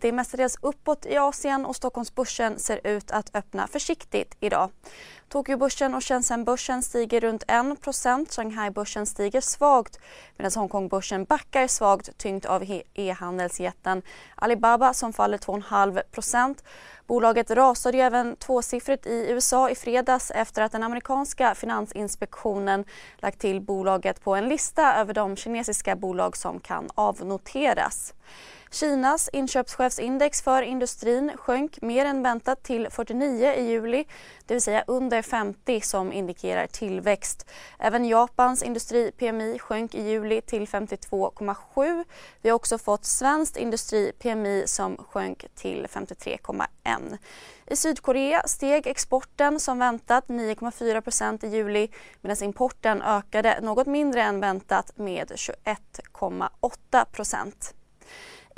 Det är mestadels uppåt i Asien och Stockholmsbörsen ser ut att öppna försiktigt idag. Tokyobörsen och Shenzhenbörsen stiger runt 1% stiger svagt medan Hongkongbörsen backar svagt tyngt av e-handelsjätten Alibaba som faller 2,5% Bolaget rasade ju även tvåsiffrigt i USA i fredags efter att den amerikanska finansinspektionen lagt till bolaget på en lista över de kinesiska bolag som kan avnoteras. Kinas inköpschefsindex för industrin sjönk mer än väntat till 49 i juli, det vill säga under 50 som indikerar tillväxt. Även Japans industri-PMI sjönk i juli till 52,7. Vi har också fått svenskt industri-PMI som sjönk till 53,1. I Sydkorea steg exporten som väntat 9,4 i juli medan importen ökade något mindre än väntat med 21,8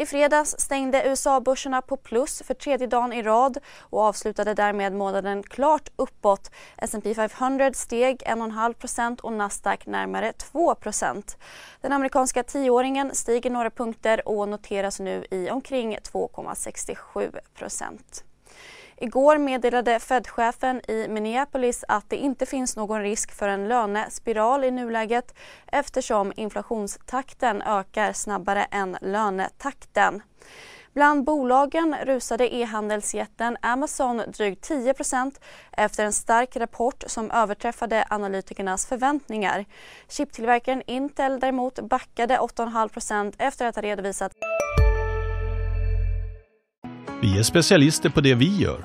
i fredags stängde USA-börserna på plus för tredje dagen i rad och avslutade därmed månaden klart uppåt. S&P 500 steg 1,5% och Nasdaq närmare 2% Den amerikanska tioåringen stiger några punkter och noteras nu i omkring 2,67 Igår meddelade Fed-chefen i Minneapolis att det inte finns någon risk för en lönespiral i nuläget eftersom inflationstakten ökar snabbare än lönetakten. Bland bolagen rusade e-handelsjätten Amazon drygt 10% efter en stark rapport som överträffade analytikernas förväntningar. Chiptillverkaren Intel däremot backade 8,5% efter att ha redovisat vi är specialister på det vi gör,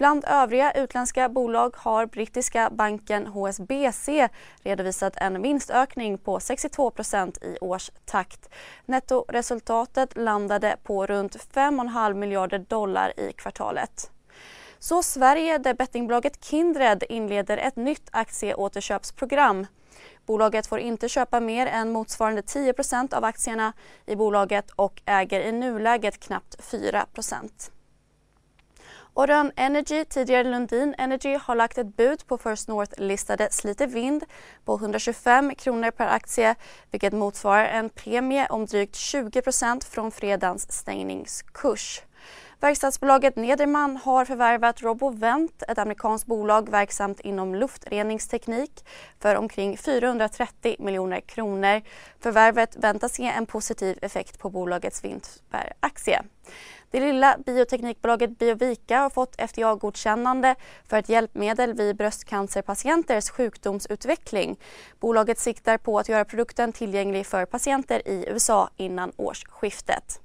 Bland övriga utländska bolag har brittiska banken HSBC redovisat en vinstökning på 62% i årstakt. Nettoresultatet landade på runt 5,5 miljarder dollar i kvartalet. Så Sverige där bettingbolaget Kindred inleder ett nytt aktieåterköpsprogram. Bolaget får inte köpa mer än motsvarande 10% av aktierna i bolaget och äger i nuläget knappt 4 Orion Energy, tidigare Lundin Energy, har lagt ett bud på First North-listade Slite Vind på 125 kronor per aktie vilket motsvarar en premie om drygt 20% från fredagens stängningskurs. Verkstadsbolaget Nederman har förvärvat Robovent, ett amerikanskt bolag verksamt inom luftreningsteknik för omkring 430 miljoner kronor. Förvärvet väntas ge en positiv effekt på bolagets vinst per aktie. Det lilla bioteknikbolaget Biovika har fått FDA-godkännande för ett hjälpmedel vid bröstcancerpatienters sjukdomsutveckling. Bolaget siktar på att göra produkten tillgänglig för patienter i USA innan årsskiftet.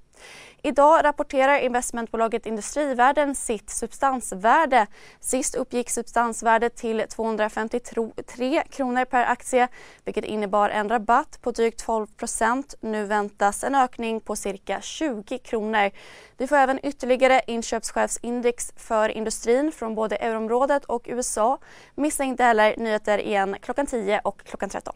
Idag rapporterar investmentbolaget Industrivärden sitt substansvärde. Sist uppgick substansvärdet till 253 kronor per aktie vilket innebar en rabatt på drygt 12 procent. Nu väntas en ökning på cirka 20 kronor. Vi får även ytterligare inköpschefsindex för industrin från både euroområdet och USA. Missa inte heller nyheter igen klockan 10 och klockan 13.